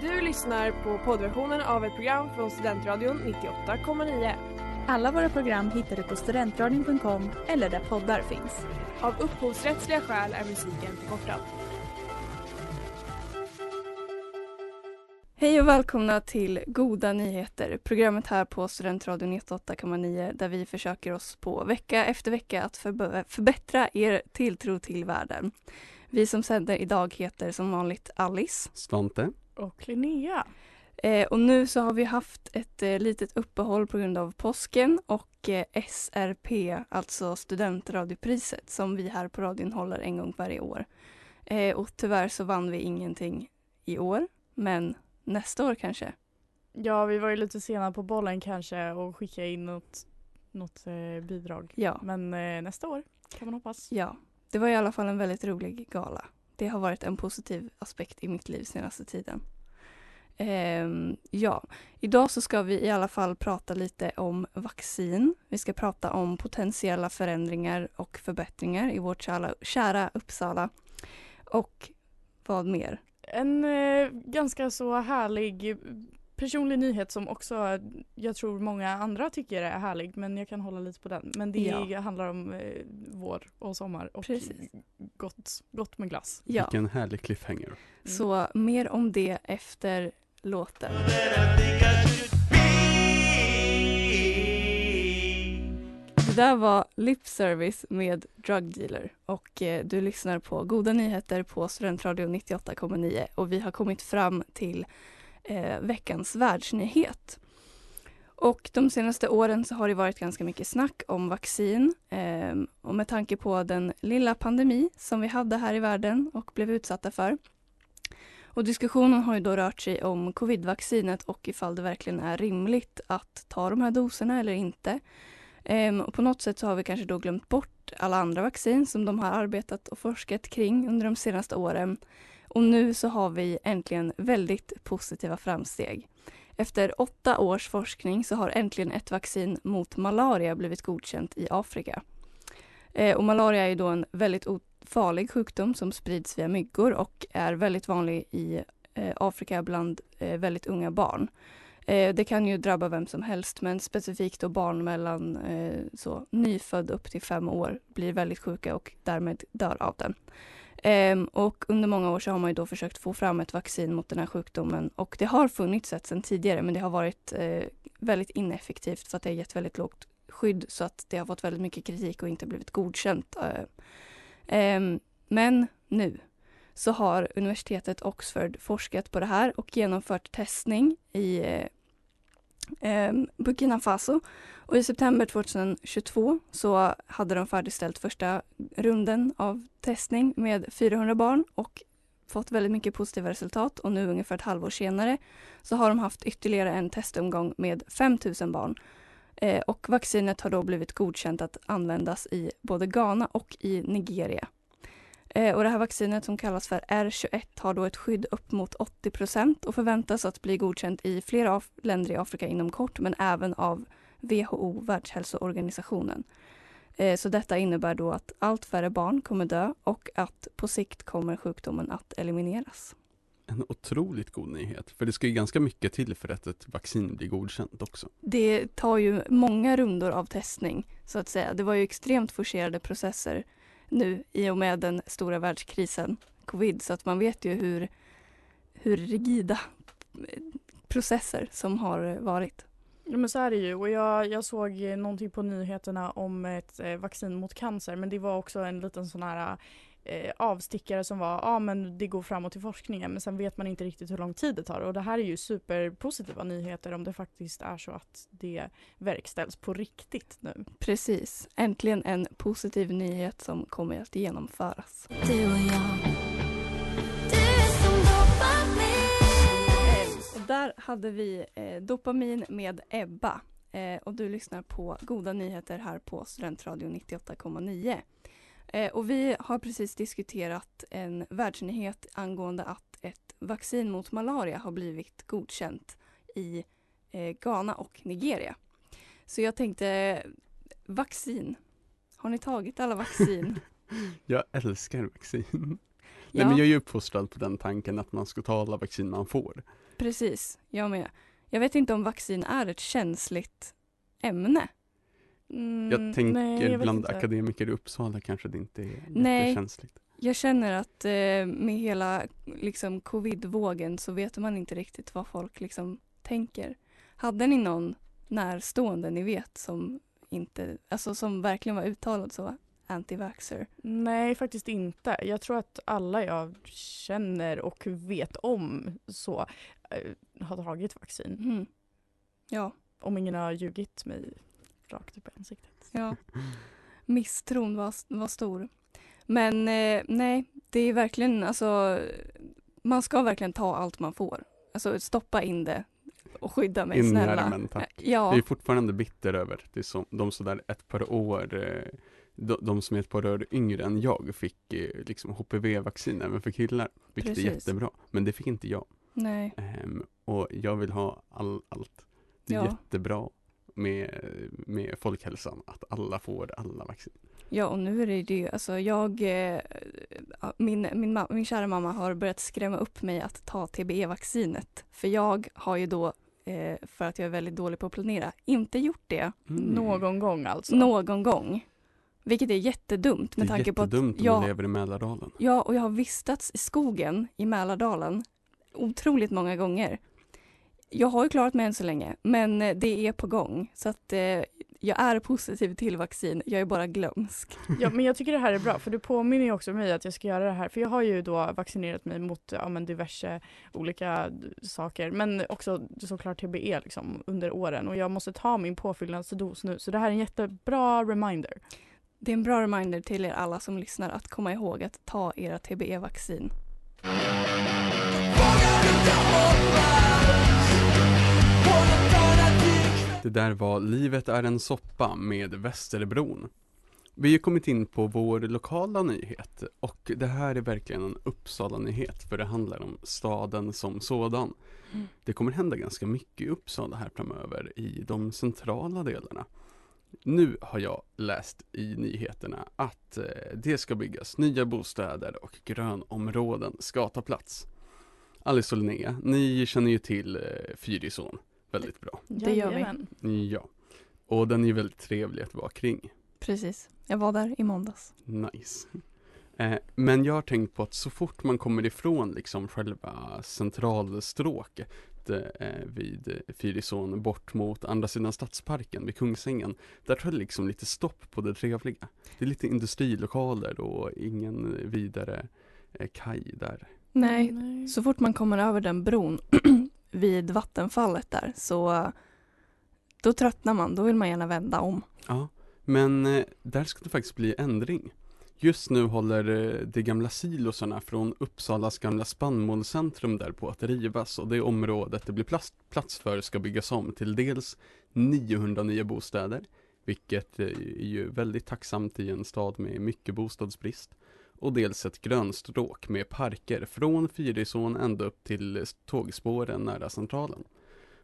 Du lyssnar på poddversionen av ett program från Studentradion 98,9. Alla våra program hittar du på studentradion.com eller där poddar finns. Av upphovsrättsliga skäl är musiken förkortad. Hej och välkomna till Goda nyheter, programmet här på Studentradion 98,9 där vi försöker oss på vecka efter vecka att förb- förbättra er tilltro till världen. Vi som sänder idag heter som vanligt Alice. Svante. Och Linnea. Eh, och nu så har vi haft ett eh, litet uppehåll på grund av påsken och eh, SRP, alltså studentradiopriset som vi här på radion håller en gång varje år. Eh, och tyvärr så vann vi ingenting i år, men nästa år kanske. Ja, vi var ju lite sena på bollen kanske och skicka in något, något eh, bidrag. Ja. Men eh, nästa år kan man hoppas. Ja, det var i alla fall en väldigt rolig gala. Det har varit en positiv aspekt i mitt liv senaste tiden. Ehm, ja, idag så ska vi i alla fall prata lite om vaccin. Vi ska prata om potentiella förändringar och förbättringar i vårt kära, kära Uppsala. Och vad mer? En eh, ganska så härlig personlig nyhet som också jag tror många andra tycker är härlig men jag kan hålla lite på den. Men det Ja. handlar om eh, vår och sommar och Precis. Gott, gott med glass. Ja, Vilken härlig cliffhanger. så mer om det efter låten. Det där var Lip Service med Drug Dealer och eh, du lyssnar på Goda nyheter på Studentradion 98,9 och vi har kommit fram till eh, veckans världsnyhet. Och de senaste åren så har det varit ganska mycket snack om vaccin eh, och med tanke på den lilla pandemi som vi hade här i världen och blev utsatta för. Och diskussionen har ju då rört sig om covidvaccinet och ifall det verkligen är rimligt att ta de här doserna eller inte. Ehm, och på något sätt så har vi kanske då glömt bort alla andra vaccin som de har arbetat och forskat kring under de senaste åren. Och nu så har vi äntligen väldigt positiva framsteg. Efter åtta års forskning så har äntligen ett vaccin mot malaria blivit godkänt i Afrika. Eh, och malaria är då en väldigt farlig sjukdom som sprids via myggor och är väldigt vanlig i eh, Afrika bland eh, väldigt unga barn. Det kan ju drabba vem som helst men specifikt då barn mellan så, nyfödd upp till fem år blir väldigt sjuka och därmed dör av den. Ehm, och under många år så har man ju då försökt få fram ett vaccin mot den här sjukdomen och det har funnits ett sedan tidigare men det har varit eh, väldigt ineffektivt för att det har gett väldigt lågt skydd så att det har fått väldigt mycket kritik och inte blivit godkänt. Eh. Ehm, men nu så har universitetet Oxford forskat på det här och genomfört testning i eh, eh, Burkina Faso. Och i september 2022 så hade de färdigställt första runden av testning med 400 barn och fått väldigt mycket positiva resultat och nu ungefär ett halvår senare så har de haft ytterligare en testomgång med 5000 barn. Eh, och vaccinet har då blivit godkänt att användas i både Ghana och i Nigeria. Eh, och det här vaccinet som kallas för R21 har då ett skydd upp mot 80% och förväntas att bli godkänt i flera länder i Afrika inom kort men även av WHO, Världshälsoorganisationen. Eh, så detta innebär då att allt färre barn kommer dö och att på sikt kommer sjukdomen att elimineras. En otroligt god nyhet. För det ska ju ganska mycket till för att ett vaccin blir godkänt också. Det tar ju många rundor av testning så att säga. Det var ju extremt forcerade processer nu i och med den stora världskrisen, covid, så att man vet ju hur, hur rigida processer som har varit. Ja, men så är det ju och jag, jag såg någonting på nyheterna om ett eh, vaccin mot cancer men det var också en liten sån här eh, avstickare som var, ja ah, men det går framåt i forskningen men sen vet man inte riktigt hur lång tid det tar och det här är ju superpositiva nyheter om det faktiskt är så att det verkställs på riktigt nu. Precis, äntligen en positiv nyhet som kommer att genomföras. Du och jag Du Eh, där hade vi eh, Dopamin med Ebba. Eh, och du lyssnar på Goda nyheter här på Studentradion 98,9. Eh, och vi har precis diskuterat en världsnyhet angående att ett vaccin mot malaria har blivit godkänt i eh, Ghana och Nigeria. Så jag tänkte, vaccin. Har ni tagit alla vaccin? Jag älskar vaccin. Nej, men jag är ju uppfostrad på den tanken att man ska ta alla vaccin man får. Precis, jag med. Jag vet inte om vaccin är ett känsligt ämne. Mm, Jag tänker nej, jag bland inte. akademiker i Uppsala kanske det inte är Nej. jättekänsligt. Jag känner att eh, med hela liksom, covid-vågen så vet man inte riktigt vad folk liksom tänker. Hade ni någon närstående ni vet som inte, alltså som verkligen var uttalad så anti-vaxxer? Nej, faktiskt inte. Jag tror att alla jag känner och vet om så eh, har tagit vaccin. Mhm. Ja, Om ingen har ljugit mig rakt upp i ansiktet. ja. Misstron var, var stor. Men eh, nej, det är verkligen alltså man ska verkligen ta allt man får. Alltså stoppa in det och skydda mig In snälla. ärmen, tack. Ja, Jag är fortfarande bitter över det som, de sådär ett par år, eh, de, de som är ett par år yngre än jag fick eh, liksom HPV-vaccin även för killar, vilket är Precis. jättebra. Men det fick inte jag. nej. Ehm, och jag vill ha all, allt. Det är Ja. jättebra med, med folkhälsan, att alla får alla vaccin. Ja, och nu är det ju, alltså jag, eh, min, min, min kära mamma har börjat skrämma upp mig att ta TBE-vaccinet. För jag har ju då, eh, för att jag är väldigt dålig på att planera, inte gjort det Mm. Någon gång alltså. någon gång. Vilket är jättedumt Det med är tanke på att jättedumt om jag, du lever i Mälardalen. ja, och jag har vistats i skogen i Mälardalen otroligt många gånger. Jag har ju klarat mig än så länge, men eh, det är på gång. Så att eh, jag är positiv till vaccin, jag är bara glömsk. Ja, men jag tycker det här är bra för du påminner ju också mig att jag ska göra det här. För jag har ju då vaccinerat mig mot ja, men diverse olika saker men också såklart TBE liksom under åren och jag måste ta min påfyllnadsdos nu så det här är en jättebra reminder. Det är en bra reminder till er alla som lyssnar att komma ihåg att ta era TBE-vaccin. Det där var Livet är en soppa med Västerbron. Vi har kommit in på vår lokala nyhet och det här är verkligen en Uppsala-nyhet för det handlar om staden som sådan. Mm. Det kommer hända ganska mycket i Uppsala här framöver i de centrala delarna. Nu har jag läst i nyheterna att eh, det ska byggas nya bostäder och grönområden ska ta plats. Alice och Linnea, ni känner ju till eh, Fyrisån väldigt bra. Det gör vi. Ja, och den är väldigt trevlig att vara kring. Precis. Jag var där i måndags. Nice. Eh, men jag har tänkt på att så fort man kommer ifrån liksom själva centralstråket eh, vid Fyrisån bort mot andra sidan stadsparken vid Kungsängen. Där tar det liksom lite stopp på det trevliga. Det är lite industrilokaler och ingen vidare eh, kaj där. Nej. så fort man kommer över den bron vid vattenfallet där så då tröttnar man. Då vill man gärna vända om. Ja, men eh, där ska det faktiskt bli ändring. Just nu håller eh, de gamla silosarna från Uppsalas gamla spannmålscentrum där på att rivas och det området det blir plats, plats för ska byggas om till dels 900 nya bostäder, vilket eh, är ju väldigt tacksamt i en stad med mycket bostadsbrist. Och dels ett grönstråk med parker från Fyrisån ända upp till tågspåren nära centralen.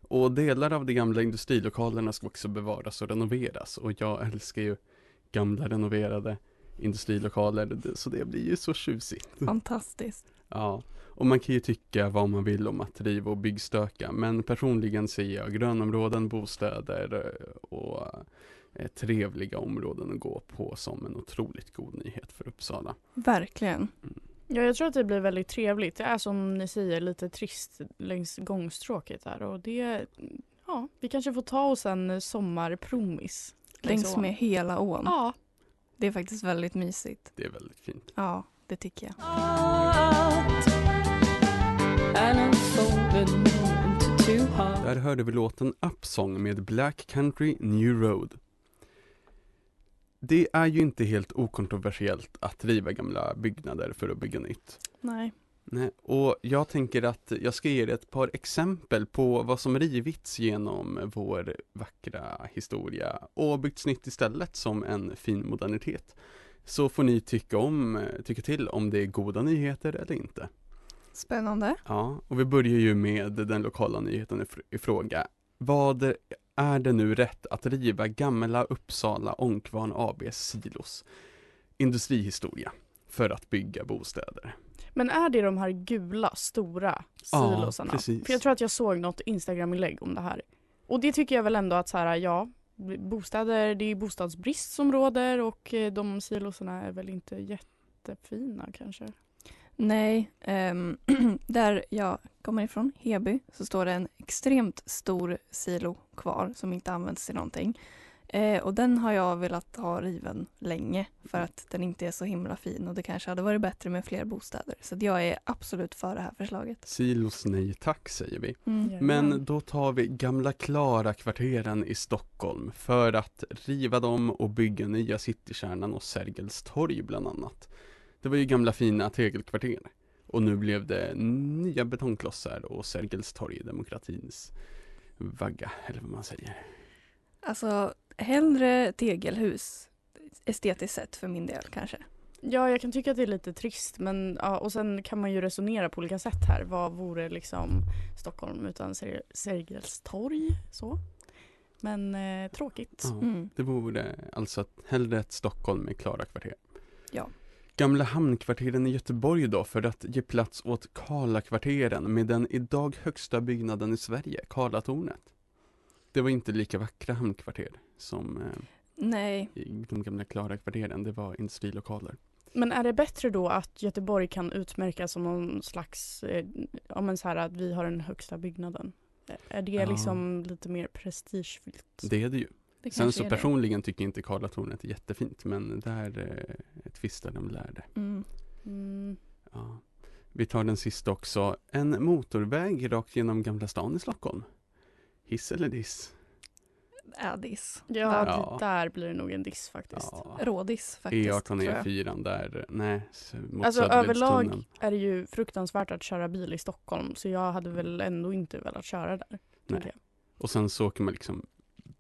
Och delar av de gamla industrilokalerna ska också bevaras och renoveras och jag älskar ju gamla renoverade industrilokaler så det blir ju så tjusigt. Fantastiskt. Ja, och man kan ju tycka vad man vill om att riva och byggstöka men personligen ser jag grönområden, bostäder och trevliga områden att gå på som en otroligt god nyhet för Uppsala. Verkligen. Ja, jag tror att det blir väldigt trevligt. Det är som ni säger lite trist längs gångstråket där och det, ja, vi kanske får ta oss en sommarpromis. Längs ån. med hela ån. Ja, Det är faktiskt väldigt mysigt. Det är väldigt fint. Ja, det tycker jag. Där hörde vi låten Upsong med Black Country New Road. Det är ju inte helt okontroversiellt att riva gamla byggnader för att bygga nytt. nej. Nej, och jag tänker att jag ska ge er ett par exempel på vad som rivits genom vår vackra historia och byggts nytt istället som en fin modernitet. Så får ni tycka om, tycka till om det är goda nyheter eller inte. Spännande. Ja, och vi börjar ju med den lokala nyheten i, fr- i fråga. Vad är det nu rätt att riva gamla Uppsala Ångkvarn ABs silos industrihistoria för att bygga bostäder? Men är det de här gula stora Ja, silosarna? precis. För jag tror att jag såg något Instagram-inlägg om det här. Och det tycker jag väl ändå att så här, ja, bostäder, det är bostadsbrist som råder och eh, de silosarna är väl inte jättefina kanske. Nej, ehm, där jag kommer ifrån, Heby, så står det en extremt stor silo kvar som inte används till någonting. Eh, och den har jag velat ha riven länge för att den inte är så himla fin och det kanske hade varit bättre med fler bostäder. Så jag är absolut för det här förslaget. Silos nej tack säger vi. Mm. Men då tar vi gamla Klara-kvarteren i Stockholm för att riva dem och bygga nya citykärnan och Sergels torg bland annat. Det var ju gamla fina tegelkvarter och nu blev det nya betongklossar och Sergels torg, demokratins vagga, eller vad man säger. Alltså, hellre tegelhus estetiskt sett för min del kanske. Ja, jag kan tycka att det är lite trist men ja, och sen kan man ju resonera på olika sätt här. Vad vore liksom Stockholm utan Ser- Sergels torg? Så. Men eh, tråkigt. Ja. Mm. Det vore alltså att hellre ett Stockholm med klara kvarter. Ja. Gamla hamnkvarteren i Göteborg då för att ge plats åt Karlakvarteren med den idag högsta byggnaden i Sverige, Karlatornet. Det var inte lika vackra hamnkvarter som eh, Nej, i de gamla klara kvarteren, det var industrilokaler. Men är det bättre då att Göteborg kan utmärkas som någon slags, eh, ja men så här att vi har den högsta byggnaden? Är det Ja. liksom lite mer prestigefyllt? Det är det ju. Det Sen så är det. personligen tycker inte Karlatornet är jättefint men där eh, tvistar de lärde. Mm. Mm. Ja. Vi tar den sista också. En motorväg rakt genom Gamla stan i Stockholm. Hiss eller diss? Addis. Ja, Ja. det där blir det nog en diss faktiskt. Ja. Rådis faktiskt. E18 tror jag. E4 där, nej, mot Alltså överlag är det ju fruktansvärt att köra bil i Stockholm så jag hade väl ändå inte velat köra där. Nej. Och sen så åker man liksom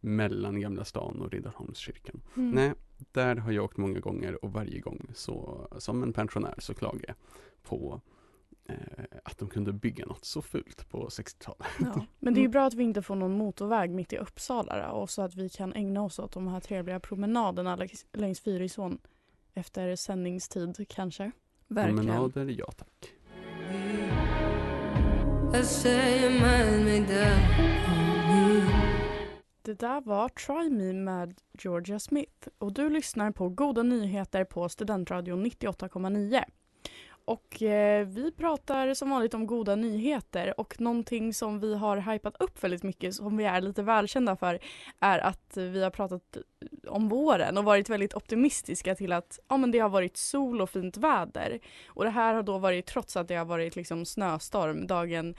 mellan Gamla stan och Riddarholmskyrkan. Mm. Nej, där har jag åkt många gånger och varje gång så, som en pensionär så klagar jag på eh, att de kunde bygga något så fult på 60-talet. Ja. Men det är ju Mm. bra att vi inte får någon motorväg mitt i Uppsala då, och så att vi kan ägna oss åt de här trevliga promenaderna längs, längs Fyrisån efter sändningstid kanske. Verkligen. Promenader, ja tack. I det där var Try Me med Georgia Smith och du lyssnar på Goda nyheter på Studentradion 98,9. Och eh, vi pratar som vanligt om goda nyheter och någonting som vi har hypat upp väldigt mycket som vi är lite välkända för är att vi har pratat om våren och varit väldigt optimistiska till att ja, men det har varit sol och fint väder. Och det här har då varit trots att det har varit liksom snöstorm dagen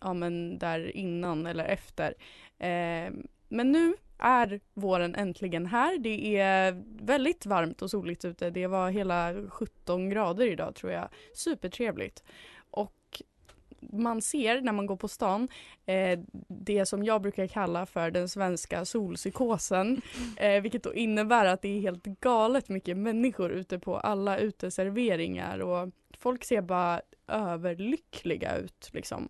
ja, men där innan eller efter. Eh, men nu är våren äntligen här. Det är väldigt varmt och soligt ute. Det var hela 17 grader idag tror jag. Supertrevligt. Och man ser när man går på stan eh, det som jag brukar kalla för den svenska solpsykosen. Eh, vilket då innebär att det är helt galet mycket människor ute på alla uteserveringar och folk ser bara överlyckliga ut liksom.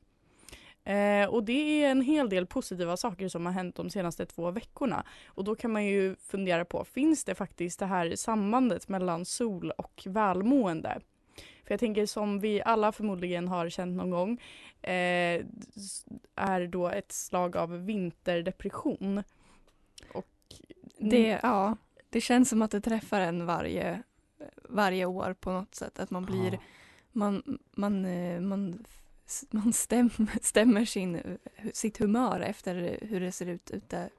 Eh, och det är en hel del positiva saker som har hänt de senaste två veckorna. Och då kan man ju fundera på, finns det faktiskt det här sambandet mellan sol och välmående? För jag tänker som vi alla förmodligen har känt någon gång eh, är då ett slag av vinterdepression. Och Det, ja, det känns som att det träffar en varje, varje år på något sätt. Att man blir, Ja. man, man, eh, man, man stäm, stämmer sin, sitt humör efter hur det ser ut ute,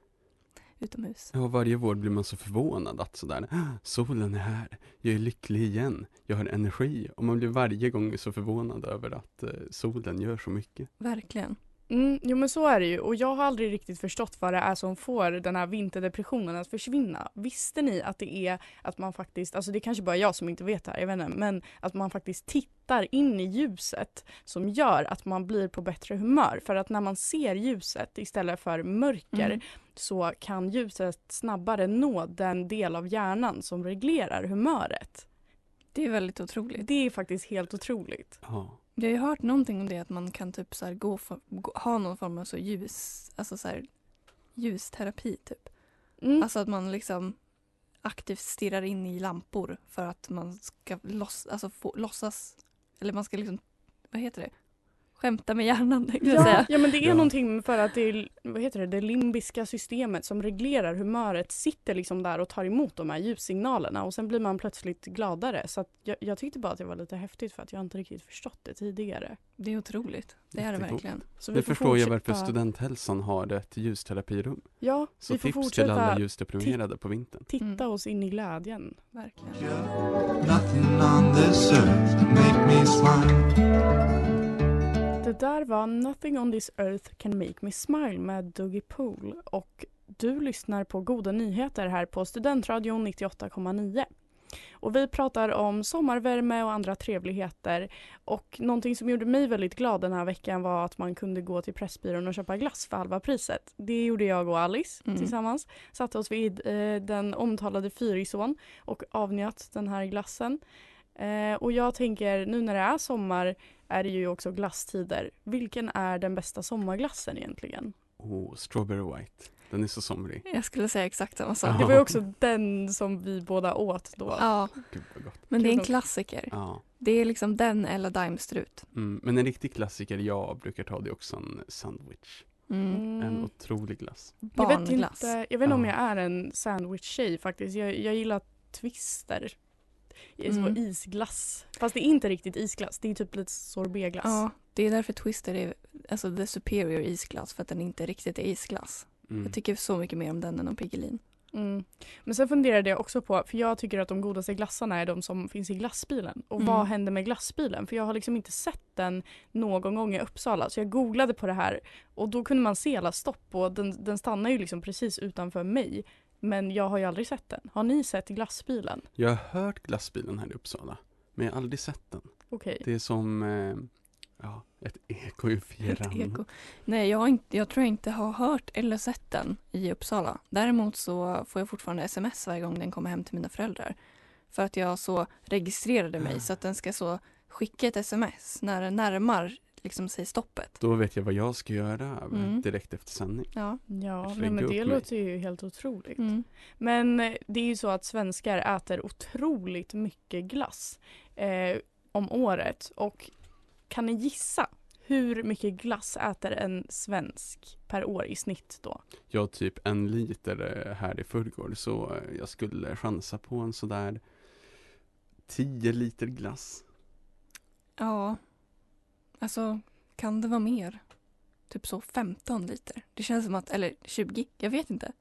utomhus. Ja, varje vår blir man så förvånad att sådär, "Ah, solen är här, jag är lycklig igen, jag har energi och man blir varje gång så förvånad över att eh, solen gör så mycket. Verkligen. Mm, jo men så är det ju och jag har aldrig riktigt förstått vad det är som får den här vinterdepressionen att försvinna. Visste ni att det är att man faktiskt, alltså det är kanske bara jag som inte vet det här, jag vet inte, men att man faktiskt tittar in i ljuset som gör att man blir på bättre humör. För att när man ser ljuset istället för mörker Mm. så kan ljuset snabbare nå den del av hjärnan som reglerar humöret. Det är väldigt otroligt. Det är faktiskt helt otroligt. Ja, Jag har ju hört någonting om det att man kan typ så här gå för, gå, ha någon form av så ljus, alltså så här, ljusterapi typ. Mm. Alltså att man liksom aktivt stirrar in i lampor för att man ska loss, alltså få, låtsas eller man ska liksom, vad heter det? Skämta med hjärnan tänkte jag Ja, säga. ja men det är Ja. någonting för att det, är, vad heter det, det limbiska systemet som reglerar humöret sitter liksom där och tar emot de här ljussignalerna och sen blir man plötsligt gladare. Så att jag, jag tyckte bara att det var lite häftigt för att jag inte riktigt förstått det tidigare. Det är otroligt. Det är det verkligen. Så Det förstår jag varför studenthälsan har ett ljusterapirum. Ja, Så vi får tips till alla ljusdeprimerade på vintern. titta Mm. oss in i glädjen. Verkligen. Det där var Nothing on this earth can make me smile med Dougie Pool och du lyssnar på Goda nyheter här på Studentradion 98,9. Och vi pratar om sommarvärme och andra trevligheter och någonting som gjorde mig väldigt glad den här veckan var att man kunde gå till Pressbyrån och köpa glass för halva priset. Det gjorde jag och Alice Mm. tillsammans. Satte oss vid eh, den omtalade Fyrisån och avnjöt den här glassen. Eh, och jag tänker nu när det är sommar är det ju också glasstider. Vilken är den bästa sommarglassen egentligen? Oh, Strawberry White. Den är så somrig. Jag skulle säga exakt samma sak. Det var ju också den som vi båda åt då. Ja, Gud vad gott. men det är en klassiker. Ja. Det är liksom den eller Daimstrut. Mm, men en riktig klassiker jag brukar ta det är också en sandwich. Mm. Mm. En otrolig glass. Jag vet Barnglass. inte, jag vet inte om Ja. jag är en sandwich-tjej faktiskt. Jag, jag gillar twister. Mm. Så isglass. Fast det är inte riktigt isglass, det är typ lite sorbetglass. Ja, det är därför Twister är alltså the superior isglass för att den inte riktigt är isglass. Mm. Jag tycker så mycket mer om den än om Piggelin. Mm. Men sen funderade jag också på, för jag tycker att de godaste glassarna är de som finns i glassbilen. Och Mm. vad händer med glassbilen? För jag har liksom inte sett den någon gång i Uppsala. Så jag googlade på det här och då kunde man se alla stopp och den, den stannar ju liksom precis utanför mig. Men jag har ju aldrig sett den. Har ni sett glassbilen? Jag har hört glassbilen här i Uppsala. Men jag har aldrig sett den. Okej. Det är som eh, ja, ett eko i Ett fjärran. eko. Nej, jag, har inte, jag tror jag inte har hört eller sett den i Uppsala. Däremot så får jag fortfarande sms varje gång den kommer hem till mina föräldrar. För att jag så registrerade mig så att den ska så skicka ett sms när den närmar liksom sig stoppet. Då vet jag vad jag ska göra Mm. direkt efter sändning. Ja. Ja, nej, men det mig. låter ju helt otroligt. Mm. Men eh, det är ju så att svenskar äter otroligt mycket glass eh, om året. Och kan ni gissa hur mycket glass äter en svensk per år i snitt då? Jag har typ en liter eh, här i förrgår så eh, jag skulle chansa på en sådär 10 liter glass. ja. Alltså, kan det vara mer? Typ så 15 liter. Det känns som att, eller 20, jag vet inte.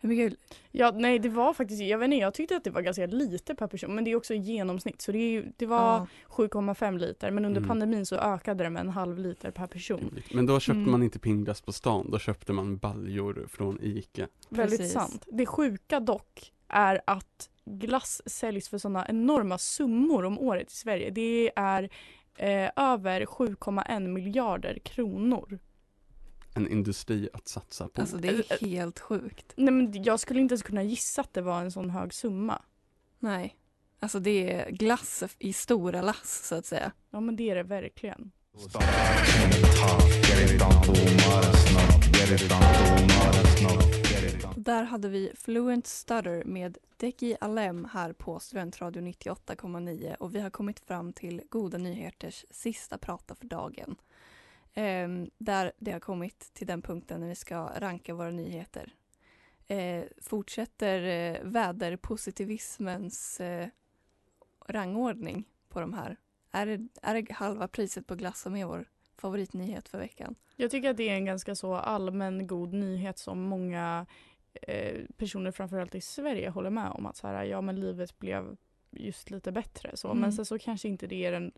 Hur mycket? Ja, nej det var faktiskt, jag vet inte, jag tyckte att det var ganska lite per person men det är också genomsnitt så det, är, det var Ja. 7,5 liter men under Mm. pandemin så ökade det med en halv liter per person. Men då köpte Mm. man inte pingglass på stan, då köpte man baljor från Ica. Väldigt Precis. sant. Det sjuka dock är att glass säljs för sådana enorma summor om året i Sverige. Det är eh, över 7,1 miljarder kronor. En industri att satsa på. Alltså det är helt sjukt. Nej, men jag skulle inte ens kunna gissa att det var en sån hög summa. Nej. Alltså det är glass i stora lass så att säga. Ja men det är det verkligen. Där hade vi Fluent Stutter med Deki Alem här på Studentradio 98,9 och vi har kommit fram till Goda Nyheters sista prata för dagen. Eh, där det har kommit till den punkten när vi ska ranka våra nyheter. Eh, fortsätter eh, väderpositivismens eh, rangordning på de här. Är det, är det halva priset på glass som är vår favoritnyhet för veckan? Jag tycker att det är en ganska så allmän god nyhet som många eh, personer framförallt i Sverige håller med om att så här, ja men livet blev just lite bättre så Mm. men sen så kanske inte det är den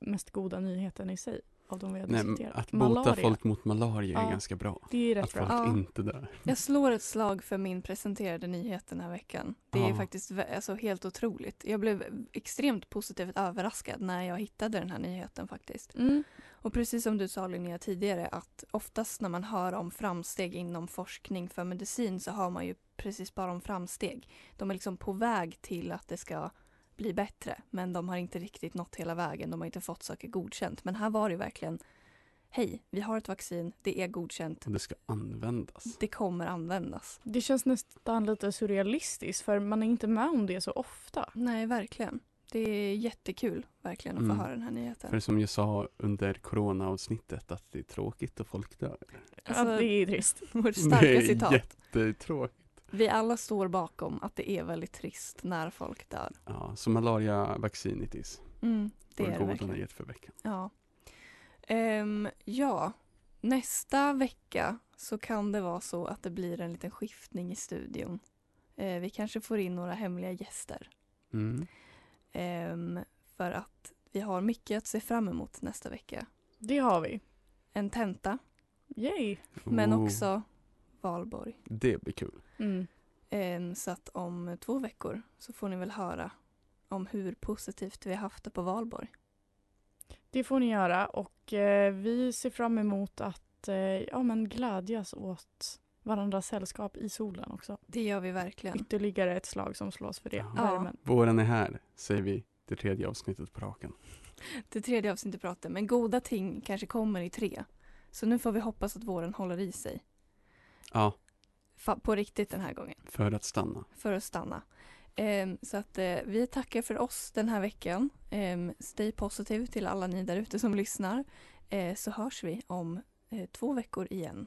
mest goda nyheten i sig av de vi har Nej, diskuterat. att bota Malaria. folk mot malaria är Ja. ganska bra. Det är rätt Att bra. folk Ja. inte dör. Jag slår ett slag för min presenterade nyhet den här veckan. Det är Ja. faktiskt vä- alltså, helt otroligt. Jag blev extremt positivt överraskad när jag hittade den här nyheten faktiskt. Mm. Och precis som du sa Linnea tidigare att oftast när man hör om framsteg inom forskning för medicin så hör man ju precis bara om framsteg. De är liksom på väg till att det ska bli bättre men de har inte riktigt nått hela vägen. De har inte fått saker godkänt. Men här var det verkligen Hej, vi har ett vaccin, det är godkänt, det ska användas. det kommer användas. Det känns nästan lite surrealistiskt för man är inte med om det så ofta. Nej, verkligen. Det är jättekul verkligen att få Mm. höra den här nyheten. För som jag sa under coronaavsnittet att det är tråkigt och folk dör. Alltså, ja, det är trist. Vårt starka det är citat. jättetråkigt. Vi alla står bakom att det är väldigt trist när folk dör. Ja, så malaria-vaccinitis. Mm, det är det verkligen. nyhet för veckan. Ja. Ehm, ja, nästa vecka så kan det vara så att det blir en liten skiftning i studion. Eh, vi kanske får in några hemliga gäster. Mm. Ehm, för att vi har mycket att se fram emot nästa vecka. Det har vi. En tenta, Yay! men Oh, också valborg. Det blir kul. Mm. Ehm, så att om två veckor så får ni väl höra om hur positivt vi har haft det på valborg. Det får ni göra och eh, vi ser fram emot att eh, ja, men glädjas åt varandras sällskap i solen också. Det gör vi verkligen. Ytterligare ett slag som slås för det. Ja. Värmen. Våren är här, säger vi det tredje avsnittet på raken. Det tredje avsnittet pratar men goda ting kanske kommer i tre. Så nu får vi hoppas att våren håller i sig. Ja, Fa- på riktigt den här gången. för att stanna. För att stanna. Ehm, så att eh, vi tackar för oss den här veckan. Ehm, stay positive till alla ni där ute som lyssnar. Eh, så hörs vi om eh, två veckor igen.